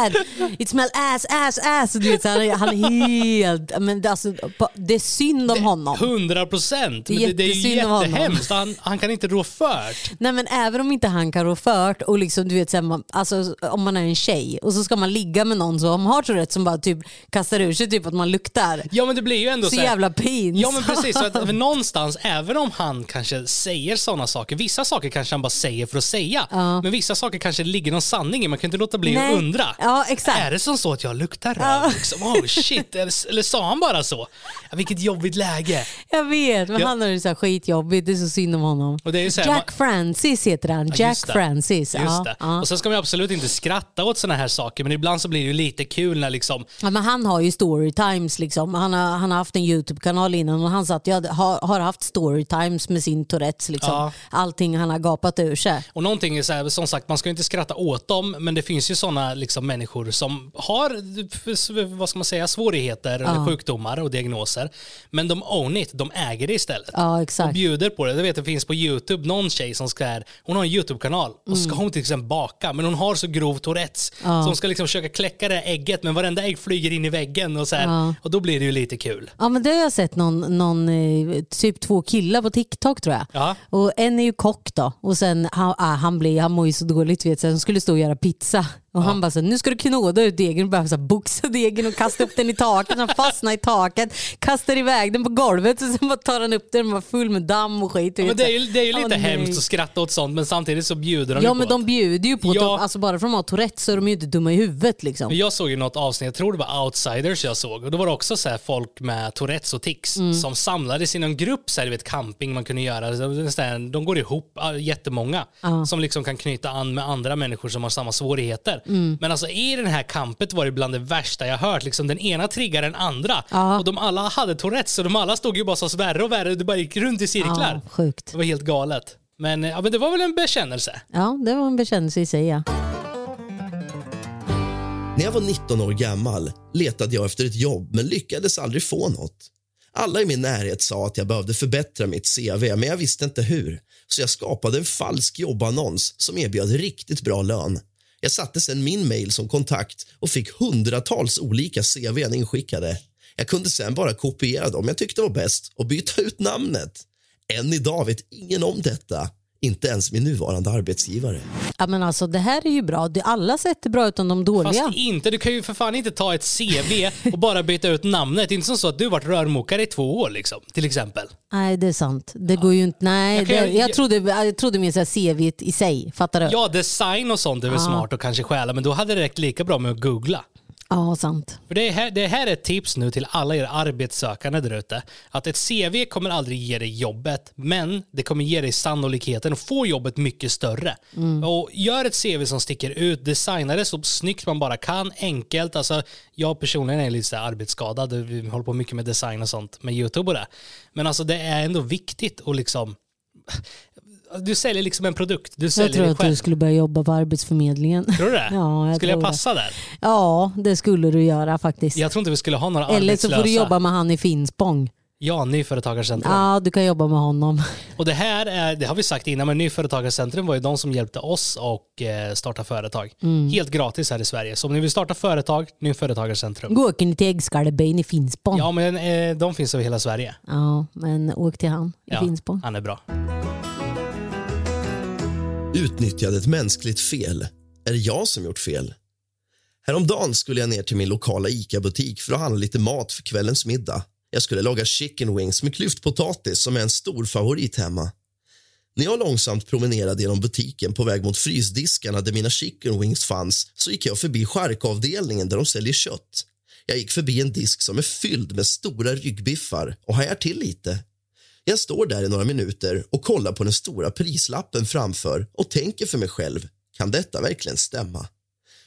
it smell ass, ass, ass. Du vet, så han, han är helt, men det, alltså, det är synd om honom. 100 procent. Det är Det, det är ju jättehemskt. Han, han kan inte rå fört. Nej men även om inte han kan rå fört och liksom, du vet, så här, man, alltså, om man är en tjej och så ska man ligga med någon som har Tourettes som bara typ kastar ur sig typ att man luktar. Ja men det blir ju ändå Så så här- jävla pinsamt. Ja men precis, så att någonstans, även om han kanske säger sådana saker, vissa saker kanske han bara säger för att säga, men vissa saker kanske ligger någon sanning i, man kan inte låta bli Nej. att undra. Ja, exakt. Är det som så att jag luktar röv? Liksom? Oh shit, eller, sa han bara så? Ja, vilket jobbigt läge. Jag vet, men Ja. han har det så här skitjobbigt. Det är så synd om honom. Här, Jack Francis heter han. Ja, Jack just. Francis. Just ja. Ja. Och sen ska man absolut inte skratta åt såna här saker, men ibland så blir det ju lite kul när liksom, Ja, men han har ju storytimes. Liksom. Han, har, han har haft en YouTube-kanal innan och han satt, jag har, har haft storytimes med sin Tourettes. Liksom. Ja. Allting han har gapat ur sig. Och någonting är så här, som sagt, man ska inte skratta åt dem, men det finns ju sådana liksom, människor som har vad ska man säga, svårigheter eller sjukdomar och diagnoser. Men de own it, de äger det istället. Ja, Och exakt. bjuder på det. Jag vet det finns på YouTube någon tjej som ska här, hon har en YouTube-kanal och Mm. ska hon till exempel baka, men hon har så grov Tourettes. Så hon ska liksom försöka kläcka det här ägget, men varenda ägg flyger in i väggen och så här, och då blir det ju lite kul. Ja men det har jag sett någon, någon eh, typ två killar på TikTok tror jag. Ja. Och en är ju kock då och sen han, ah, han, blir, han mår ju så dåligt vet. Han skulle stå och göra pizza och han bara så, nu ska du knåda ut degen och bara så boxa degen och kasta upp den i taket. Han fastnar i taket, kastar iväg den på golvet och sen bara tar han upp den och var full med damm och skit. Ja, men det är ju, det är ju lite nej. hemskt att skratta åt sånt, men samtidigt så bjuder de Ja ju men på de det. bjuder ju på det. Ja. De, alltså bara för att de har Tourettes så är de ju inte dumma i huvudet liksom. Men Jag såg ju något avsnitt, jag tror det var Outsiders jag såg, och då var det också så folk med Tourettes och tics Mm. som samlades i någon grupp, så här, du vet, camping man kunde göra. De går ihop, ja, jättemånga, som liksom kan knyta an med andra människor som har samma svårigheter. Mm. Men alltså i den här campet var det bland det värsta jag hört. Liksom, den ena triggar den andra Ja. och de alla hade Tourettes, så de alla stod ju bara så värre och värre, det bara gick runt i cirklar. Ja, sjukt. Det var helt galet. Men, ja, men det var väl en bekännelse. Ja det var en bekännelse i sig ja. När jag var 19 år gammal letade jag efter ett jobb men lyckades aldrig få något. Alla i min närhet sa att jag behövde förbättra mitt CV, men jag visste inte hur. Så jag skapade en falsk jobbannons som erbjöd riktigt bra lön. Jag satte sedan min mail som kontakt och fick hundratals olika CV inskickade. Jag kunde sen bara kopiera dem jag tyckte var bäst och byta ut namnet. Än idag vet ingen om detta, inte ens min nuvarande arbetsgivare. ja men alltså det här är ju bra. Det- Alla sätt är bra utan de dåliga. Fast inte, du kan ju för fan inte ta ett CV och bara byta ut namnet. Det är inte som så att du varit rörmokare i två år liksom, till exempel. Nej det är sant. Det går ju inte. Nej, Jag kan- det, jag, jag- trodde, jag trodde mer såhär CV i sig. Fattar du? Ja, design och sånt är väl smart och kanske stjäla, men då hade det räckt lika bra med att googla. Ja, sant. För det, här, det här är ett tips nu till alla er arbetssökande där ute. Att ett CV kommer aldrig ge dig jobbet, men det kommer ge dig sannolikheten att få jobbet mycket större. Och gör ett CV som sticker ut, designa det så snyggt man bara kan, enkelt. Alltså, jag personligen är lite arbetsskadad, vi håller på mycket med design och sånt med YouTube och det. Men alltså det är ändå viktigt att liksom du säljer liksom en produkt, du Jag säljer tror dig att du skulle börja jobba på Arbetsförmedlingen. Tror du det? <laughs> Ja, jag skulle jag tror det. passa där? Ja, det skulle du göra faktiskt. Jag tror inte vi skulle ha några Eller så arbetslösa. får du jobba med han i Finspång. Ja, Nyföretagarcentrum. Ja, du kan jobba med honom. Och det här är, det har vi sagt innan, men Nyföretagarcentrum var ju de som hjälpte oss och eh, starta företag. Mm. Helt gratis här i Sverige. Så om ni vill starta företag, Nyföretagarcentrum. Gå åker ni till Äggskallebein i Finspång. Ja, men eh, de finns över hela Sverige. Ja, men åk till han i Ja, Finspång. han är bra. Utnyttjade ett mänskligt fel? Är det jag som gjort fel? Häromdagen skulle jag ner till min lokala ICA-butik för att handla lite mat för kvällens middag. Jag skulle laga chicken wings med klyftpotatis som är en stor favorit hemma. När jag långsamt promenerade genom butiken på väg mot frysdiskarna där mina chicken wings fanns så gick jag förbi charkavdelningen där de säljer kött. Jag gick förbi en disk som är fylld med stora ryggbiffar och hajar till lite. Jag står där i några minuter och kollar på den stora prislappen framför och tänker för mig själv, kan detta verkligen stämma?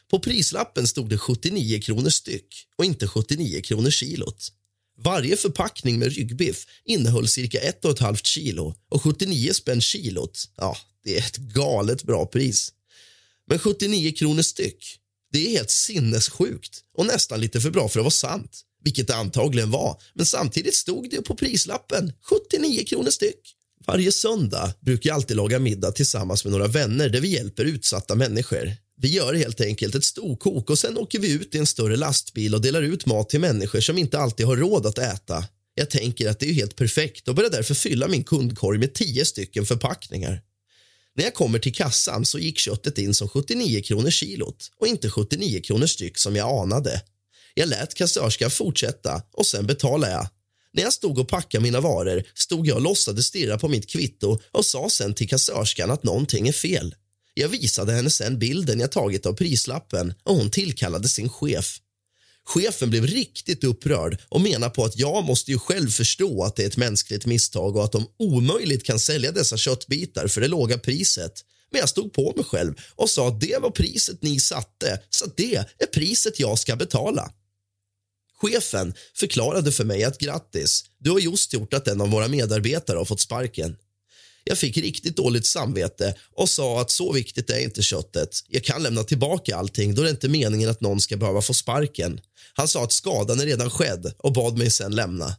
På prislappen stod det 79 kronor styck och inte 79 kronor kilot. Varje förpackning med ryggbiff innehöll cirka 1,5 kilo och 79 spänn kilot. Ja, det är ett galet bra pris. Men 79 kronor styck, det är helt sinnessjukt och nästan lite för bra för att vara sant. Vilket det antagligen var, men samtidigt stod det på prislappen 79 kronor styck. Varje söndag brukar jag alltid laga middag tillsammans med några vänner där vi hjälper utsatta människor. Vi gör helt enkelt ett storkok och sen åker vi ut i en större lastbil och delar ut mat till människor som inte alltid har råd att äta. Jag tänker att det är helt perfekt och börjar därför fylla min kundkorg med 10 stycken förpackningar. När jag kommer till kassan så gick köttet in som 79 kronor kilot och inte 79 kronor styck som jag anade. Jag lät kassörskan fortsätta och sen betalade jag. När jag stod och packade mina varor stod jag och låtsades stirra på mitt kvitto och sa sen till kassörskan att någonting är fel. Jag visade henne sen bilden jag tagit av prislappen och hon tillkallade sin chef. Chefen blev riktigt upprörd och menar på att jag måste ju själv förstå att det är ett mänskligt misstag och att de omöjligt kan sälja dessa köttbitar för det låga priset. Men jag stod på mig själv och sa att det var priset ni satte, så det är priset jag ska betala. Chefen förklarade för mig att grattis, du har just gjort att en av våra medarbetare har fått sparken. Jag fick riktigt dåligt samvete och sa att så viktigt är inte köttet. Jag kan lämna tillbaka allting då det inte är meningen att någon ska behöva få sparken. Han sa att skadan är redan skedd och bad mig sen lämna.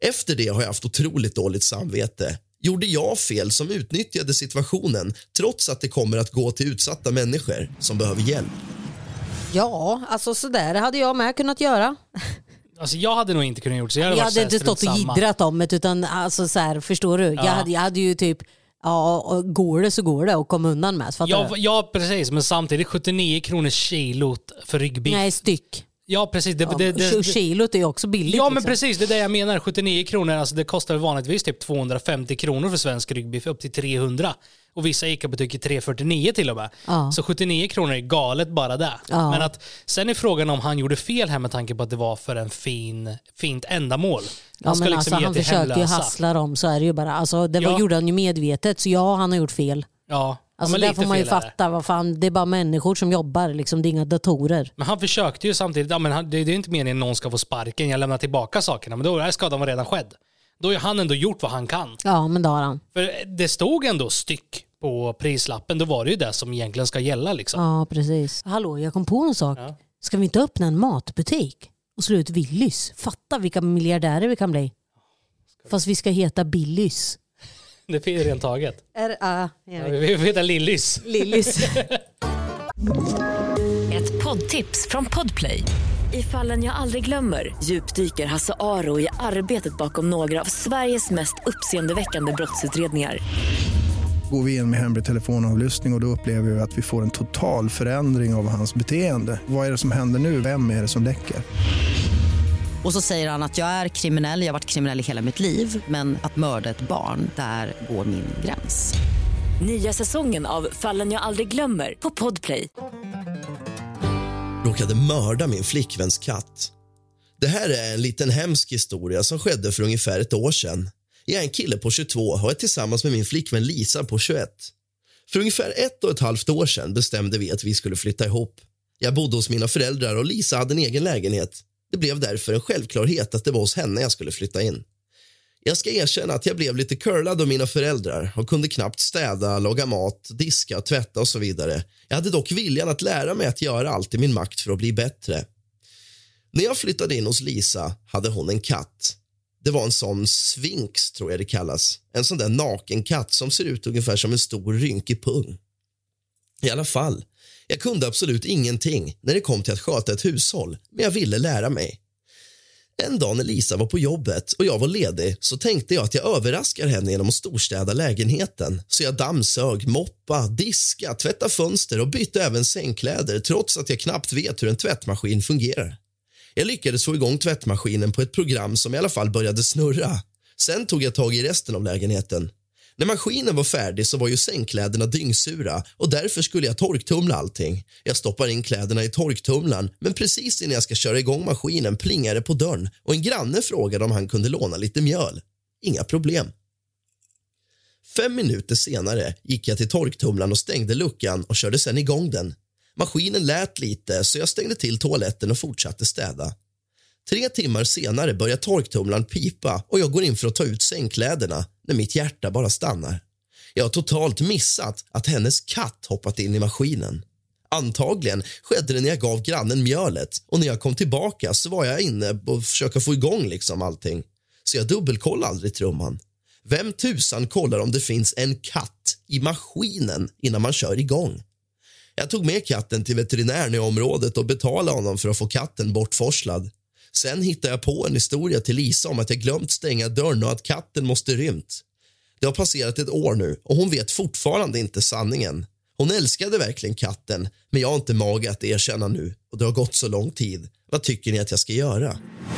Efter det har jag haft otroligt dåligt samvete. Gjorde jag fel som utnyttjade situationen trots att det kommer att gå till utsatta människor som behöver hjälp? Ja, alltså sådär hade jag med kunnat göra. Alltså jag hade nog inte kunnat gjort så. Jag hade, Jag hade inte stått och jiddrat om det utan alltså så här, förstår du? Jag, hade, jag hade ju typ, ja går det så går det och kom undan med. Ja, ja, precis. Men samtidigt 79 kronor kilot för ryggbiff. Nej, styck. Ja, precis. Det, Ja, det, det, kilot är ju också billigt. ja, men liksom. precis. Det är det jag menar. 79 kronor, alltså det kostar vanligtvis typ 250 kronor för svensk ryggbiff, upp till 300. Och vissa ICA-butiker 349 till och med. Ja. Så 79 kronor är galet bara det. Ja. Men att, sen är frågan om han gjorde fel här med tanke på att det var för en fin, fint ändamål. Ja, Han ska men liksom alltså, han försökte ju hemlösa. hassla dem, så är det ju bara. Alltså, det var, Ja. gjorde han ju medvetet, så ja, han har gjort fel. Ja, Alltså, där får man ju fatta, vad fan, det är bara människor som jobbar, liksom, det är inga datorer. Men han försökte ju samtidigt, ja, men han, det, det är inte meningen att någon ska få sparken, jag lämnar tillbaka sakerna, men då är skadan var redan skedd. Då har han ändå gjort vad han kan. Ja, men det har han. För det stod ändå styck på prislappen, då var det ju det som egentligen ska gälla liksom. Ja, precis. Hallå, jag kom på en sak. Ja. Ska vi inte öppna en matbutik och slå ut Willys? Fatta vilka miljardärer vi kan bli. Fast vi ska heta Billys. Det är rent taget. Är, uh, Ja, Vi vet att Lillys. Lillys. <laughs> Ett poddtips från Podplay. I fallen jag aldrig glömmer djupdyker Hasse Aro i arbetet bakom några av Sveriges mest uppseendeväckande brottsutredningar. Går vi in med hemlig telefonavlyssning och, och då upplever vi att vi får en total förändring av hans beteende. Vad är det som händer nu? Vem är det som läcker? Och så säger han att jag är kriminell, jag har varit kriminell i hela mitt liv men att mörda ett barn, där går min gräns. Nya säsongen av Fallen jag aldrig glömmer på Podplay. råkade mörda min flickväns katt. Det här är en liten hemsk historia som skedde för ungefär ett år sedan. Jag är en kille på 22 och är tillsammans med min flickvän Lisa på 21. För ungefär ett och ett halvt år sedan bestämde vi att vi skulle flytta ihop. Jag bodde hos mina föräldrar och Lisa hade en egen lägenhet. Det blev därför en självklarhet att det var hos henne jag skulle flytta in. Jag ska erkänna att jag blev lite curlad av mina föräldrar och kunde knappt städa, laga mat, diska, tvätta och så vidare. Jag hade dock viljan att lära mig att göra allt i min makt för att bli bättre. När jag flyttade in hos Lisa hade hon en katt. Det var en sån sfinx, tror jag det kallas. En sån där naken katt som ser ut ungefär som en stor rynkig pung. I alla fall, jag kunde absolut ingenting när det kom till att sköta ett hushåll, men jag ville lära mig. En dag när Lisa var på jobbet och jag var ledig så tänkte jag att jag överraskar henne genom att storstäda lägenheten. Så jag dammsög, moppa, diska, tvätta fönster och bytte även sängkläder trots att jag knappt vet hur en tvättmaskin fungerar. Jag lyckades få igång tvättmaskinen på ett program som i alla fall började snurra. Sen tog jag tag i resten av lägenheten. När maskinen var färdig så var ju sängkläderna dyngsura och därför skulle jag torktumla allting. Jag stoppar in kläderna i torktumlaren men precis innan jag ska köra igång maskinen plingar det på dörren och en granne frågade om han kunde låna lite mjöl. Inga problem. Fem minuter senare gick jag till torktumlaren och stängde luckan och körde sen igång den. Maskinen lät lite så jag stängde till toaletten och fortsatte städa. Tre timmar senare börjar torktumlaren pipa och jag går in för att ta ut sängkläderna när mitt hjärta bara stannar. Jag har totalt missat att hennes katt hoppat in i maskinen. Antagligen skedde det när jag gav grannen mjölet och när jag kom tillbaka så var jag inne och försöka få igång liksom allting. Så jag dubbelkollade aldrig trumman. Vem tusan kollar om det finns en katt i maskinen innan man kör igång? Jag tog med katten till veterinären i området och betalade honom för att få katten bortforslad. Sen hittar jag på en historia till Lisa om att jag glömt stänga dörren och att katten måste rymt. Det har passerat ett år nu och hon vet fortfarande inte sanningen. Hon älskade verkligen katten, men jag har inte mage att erkänna nu och det har gått så lång tid. Vad tycker ni att jag ska göra?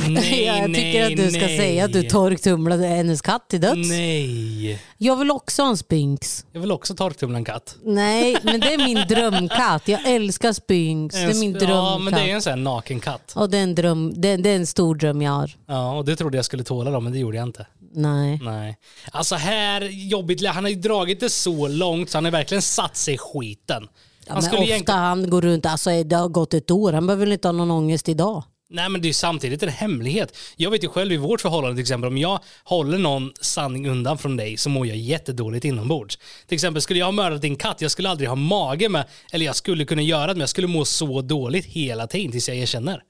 Nej, <laughs> jag tycker att du ska nej. säga att du torktumlade hennes katt till döds. Nej. Jag vill också ha en Spinx. Jag vill också torktumla en katt. Nej, men det är min <laughs> drömkatt. Jag älskar Spinx. Det är min Ja, drömkatt. men det är en sån här naken katt. Och det är, en dröm, det, det är en stor dröm jag har. Ja, och det trodde jag skulle tåla då, men det gjorde jag inte. Nej. Nej. Alltså här, jobbigt, han har ju dragit det så långt så han har verkligen satt sig i skiten. Ja, Han men ofta egentligen... han går runt, alltså det har gått ett år, han behöver väl inte ha någon ångest idag. Nej men det är samtidigt en hemlighet. Jag vet ju själv i vårt förhållande till exempel, om jag håller någon sanning undan från dig så mår jag jättedåligt inombords. Till exempel skulle jag ha mördat din katt, jag skulle aldrig ha mage med, eller jag skulle kunna göra det men jag skulle må så dåligt hela tiden tills jag erkänner.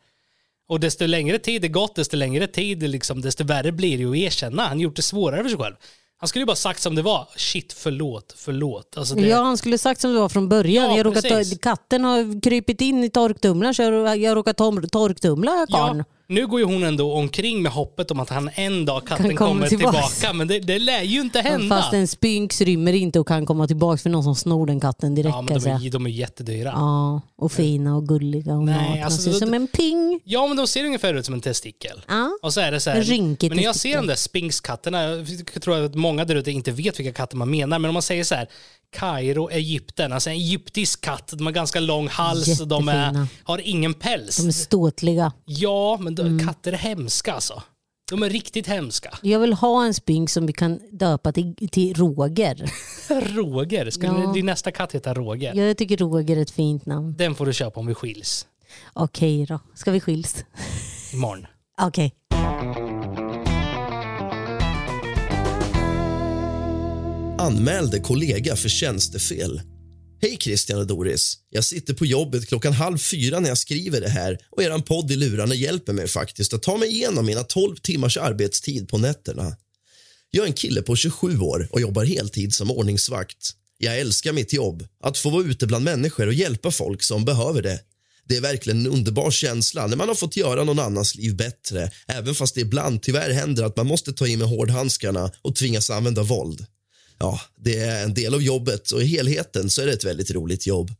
Och desto längre tid det gått, desto längre tid, liksom, desto värre blir det att erkänna. Han gjort det svårare för sig själv. Han skulle ju bara sagt som det var. Shit, förlåt, förlåt. Alltså det... Ja, han skulle sagt som det var från början. Ja, jag råkat katten har krypit in i torktumlaren så jag, jag råkat tom, torktumla karln. Ja, nu går ju hon ändå omkring med hoppet om att han en dag katten Kan komma kommer tillbaks. tillbaka. Men det, det lär ju inte hända. Fast en Spinx rymmer inte och kan komma tillbaka för någon som snor den katten direkt ja, men de säga. är, de är jättedyra. Ja, och fina och gulliga och Nej, nakna. alltså, ser då- som en ping. Ja, men de ser ungefär ut som en testikel. Ja. Och så är det så här, En rynkig men när jag ser de där spinkskatterna, jag tror att många där ute inte vet vilka katter man menar, men om man säger så här, Kairo, Egypten, alltså en egyptisk katt, de har ganska lång hals, och de är, har ingen päls. De är ståtliga. Ja, men de, Mm. katter är hemska alltså. De är riktigt hemska. Jag vill ha en Spinx som vi kan döpa till, till Roger. <laughs> Roger, skulle Ja. din nästa katt heta Roger? Jag tycker Roger är ett fint namn. Den får du köpa om vi skiljs Okej då, ska vi skiljs? imorgon. Okej. Anmälde kollega för tjänstefel. Hej Christian och Doris. Jag sitter på jobbet klockan halv fyra när jag skriver det här och er podd i lurarna hjälper mig faktiskt att ta mig igenom mina 12 timmars arbetstid på nätterna. Jag är en kille på 27 år och jobbar heltid som ordningsvakt. Jag älskar mitt jobb, att få vara ute bland människor och hjälpa folk som behöver det. Det är verkligen en underbar känsla när man har fått göra någon annans liv bättre även fast det ibland tyvärr händer att man måste ta i med hårdhandskarna och tvingas använda våld. Ja, det är en del av jobbet och i helheten så är det ett väldigt roligt jobb.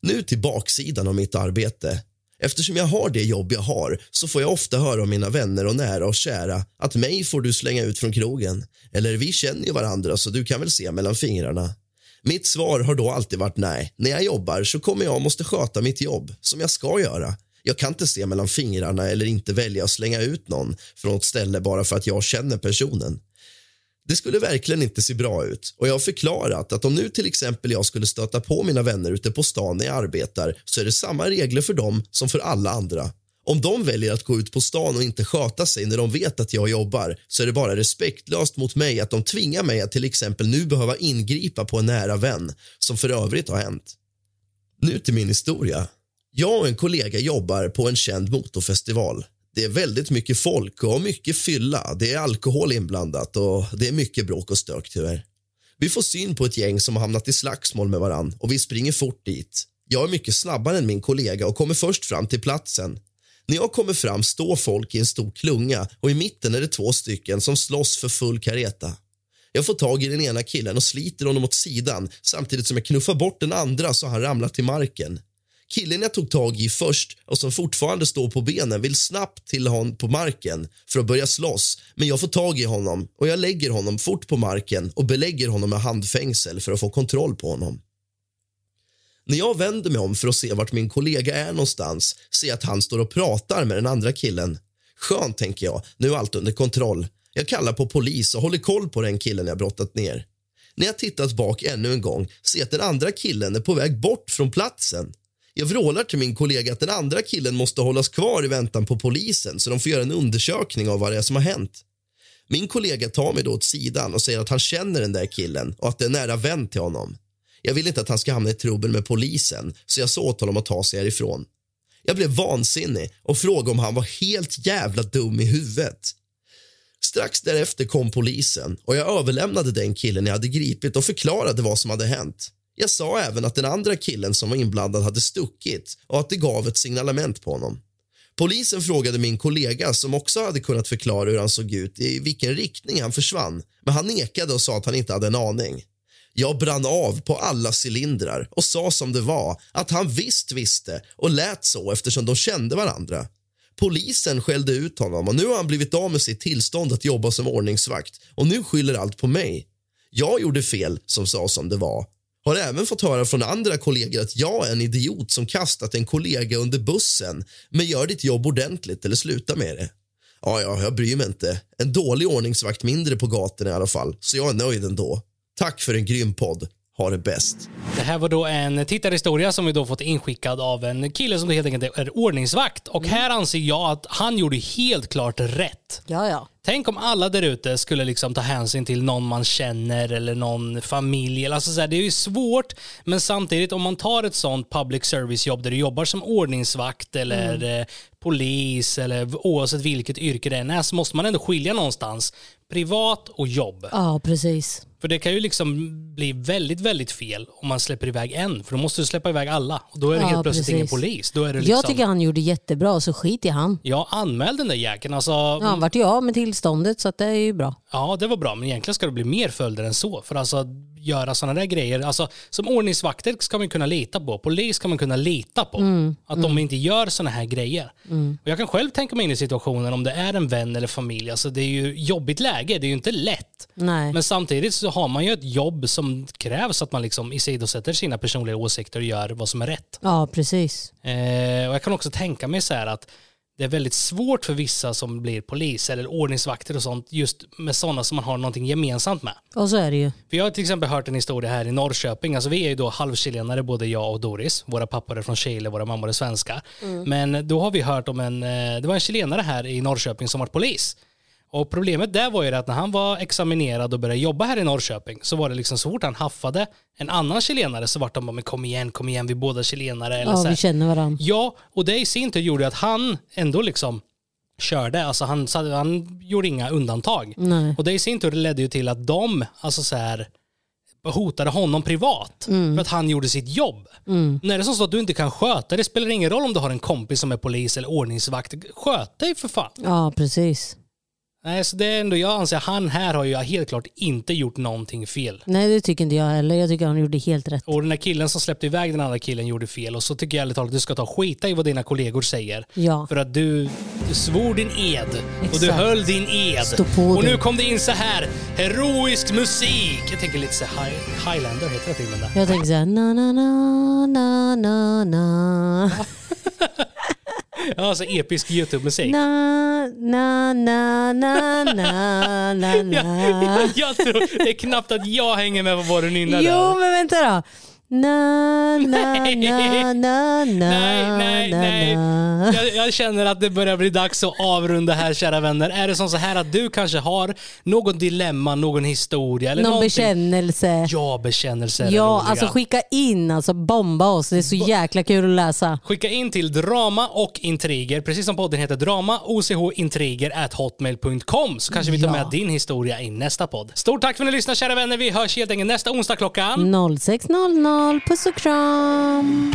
Nu till baksidan av mitt arbete. Eftersom jag har det jobb jag har så får jag ofta höra av mina vänner och nära och kära att mig får du slänga ut från krogen. Eller vi känner ju varandra så du kan väl se mellan fingrarna. Mitt svar har då alltid varit nej. När jag jobbar så kommer jag måste sköta mitt jobb som jag ska göra. Jag kan inte se mellan fingrarna eller inte välja att slänga ut någon från ett ställe bara för att jag känner personen. Det skulle verkligen inte se bra ut och jag har förklarat att om nu till exempel jag skulle stöta på mina vänner ute på stan när jag arbetar så är det samma regler för dem som för alla andra. Om de väljer att gå ut på stan och inte sköta sig när de vet att jag jobbar så är det bara respektlöst mot mig att de tvingar mig att till exempel nu behöva ingripa på en nära vän som för övrigt har hänt. Nu till min historia. Jag och en kollega jobbar på en känd motorfestival. Det är väldigt mycket folk och mycket fylla. Det är alkohol inblandat och det är mycket bråk och stök tyvärr. Vi får syn på ett gäng som har hamnat i slagsmål med varann och vi springer fort dit. Jag är mycket snabbare än min kollega och kommer först fram till platsen. När jag kommer fram står folk i en stor klunga och i mitten är det två stycken som slåss för full kareta. Jag får tag i den ena killen och sliter honom åt sidan samtidigt som jag knuffar bort den andra så han ramlar till marken. Killen jag tog tag i först och som fortfarande står på benen vill snabbt till honom på marken för att börja slåss. Men jag får tag i honom och jag lägger honom fort på marken och belägger honom med handfängsel för att få kontroll på honom. När jag vänder mig om för att se vart min kollega är någonstans ser jag att han står och pratar med den andra killen. Skönt, tänker jag. Nu är allt under kontroll. Jag kallar på polis och håller koll på den killen jag brottat ner. När jag tittat bak ännu en gång ser jag att den andra killen är på väg bort från platsen. Jag vrålar till min kollega att den andra killen måste hållas kvar i väntan på polisen så de får göra en undersökning av vad det är som har hänt. Min kollega tar mig då åt sidan och säger att han känner den där killen och att det är nära vän till honom. Jag vill inte att han ska hamna i trubbel med polisen så jag sa åt honom att ta sig härifrån. Jag blev vansinnig och frågade om han var helt jävla dum i huvudet. Strax därefter kom polisen och jag överlämnade den killen jag hade gripit och förklarade vad som hade hänt. Jag sa även att den andra killen som var inblandad hade stuckit och att det gav ett signalement på honom. Polisen frågade min kollega som också hade kunnat förklara hur han såg ut i vilken riktning han försvann men han nekade och sa att han inte hade en aning. Jag brann av på alla cylindrar och sa som det var att han visst visste och lät så eftersom de kände varandra. Polisen skällde ut honom och nu har han blivit av med sitt tillstånd att jobba som ordningsvakt och nu skyller allt på mig. Jag gjorde fel som sa som det var. Har även fått höra från andra kollegor att jag är en idiot som kastat en kollega under bussen. Men gör ditt jobb ordentligt eller sluta med det. Ja, ja, jag bryr mig inte. En dålig ordningsvakt mindre på gatorna i alla fall, så jag är nöjd ändå. Tack för en grym podd. Ha det bäst. Det här var då en tittarhistoria som vi då fått inskickad av en kille som helt enkelt är ordningsvakt. Och här anser jag att han gjorde helt klart rätt. Ja, ja. Tänk om alla där ute skulle liksom ta hänsyn till någon man känner eller någon familj. Alltså så här, det är ju svårt, men samtidigt om man tar ett sånt public service-jobb där du jobbar som ordningsvakt eller eh, polis eller oavsett vilket yrke det än är så måste man ändå skilja någonstans privat och jobb. Ja, precis. För det kan ju liksom bli väldigt, väldigt fel om man släpper iväg en. För då måste du släppa iväg alla. Och då är det Ja, helt plötsligt precis. ingen polis. Då är det liksom, Jag tycker han gjorde jättebra, så skit i han. Ja, anmäl den där jäkeln. Alltså, Ja, han vart ju av med tillståndet så det är ju bra. Ja, det var bra, men egentligen ska det bli mer följder än så. För alltså göra sådana där grejer, alltså som ordningsvakter ska man kunna lita på, polis ska man kunna lita på. Mm, att de inte gör sådana här grejer. Och jag kan själv tänka mig in i situationen om det är en vän eller familj, alltså det är ju jobbigt läge, det är ju inte lätt. Nej. Men samtidigt så har man ju ett jobb som krävs att man liksom isidosätter sina personliga åsikter och gör vad som är rätt. Ja, precis. Eh, och jag kan också tänka mig så här att det är väldigt svårt för vissa som blir polis eller ordningsvakter och sånt just med sådana som man har någonting gemensamt med. Och så är det ju. För jag har till exempel hört en historia här i Norrköping, alltså vi är ju då halvchilenare både jag och Doris, våra pappor är från Chile, våra mammor är svenska. Men då har vi hört om en, eh, det var en chilenare här i Norrköping som var polis. Och problemet där var ju att när han var examinerad och började jobba här i Norrköping så var det liksom så fort han haffade en annan chilenare så vart de bara men kom igen, kom igen, vi är båda chilenare. Eller så Ja, här. vi känner varandra. Ja, och det i sin tur gjorde att han ändå liksom körde, alltså han, han gjorde inga undantag. Nej. Och det i sin tur ledde ju till att de, alltså så här, hotade honom privat för att han gjorde sitt jobb. När det är så att du inte kan sköta det spelar ingen roll om du har en kompis som är polis eller ordningsvakt. Sköt dig för fan. Ja, precis. Nej, så det är ändå, jag anser han här har ju helt klart inte gjort någonting fel. Nej, det tycker inte jag heller. Jag tycker han gjorde helt rätt. Och den där killen som släppte iväg den andra killen gjorde fel. Och så tycker jag ärligt talat att du ska ta skita i vad dina kollegor säger. Ja. För att du, du svor din ed. Och du Exakt. höll din ed. Stå på och nu kom det in så här heroisk musik. Jag tänker lite så här, High- Highlander heter det filmen där. Jag tänker såhär, na na na na na na <laughs> <laughs> Ja, alltså episk YouTube-musik. na na na na na na <laughs> Ja, na jag tror, det är knappt att jag hänger med på vad du nynnar Jo, där. men vänta då. Na <laughs> na Nej. na na na Nej, nej, nej. Jag, jag känner att det börjar bli dags att avrunda här kära vänner. Är det som så här att du kanske har någon dilemma, någon historia eller Någon någonting? bekännelse. Ja, bekännelser är Ja, roliga. alltså skicka in, alltså bomba oss. Det är så jäkla kul att läsa. Skicka in till drama och intriger, precis som podden heter drama, ochintriger at hotmail.com så kanske vi tar Ja. med din historia i nästa podd. Stort tack för att ni lyssnade kära vänner. Vi hörs helt enkelt nästa onsdag klockan. 0600, puss och kram.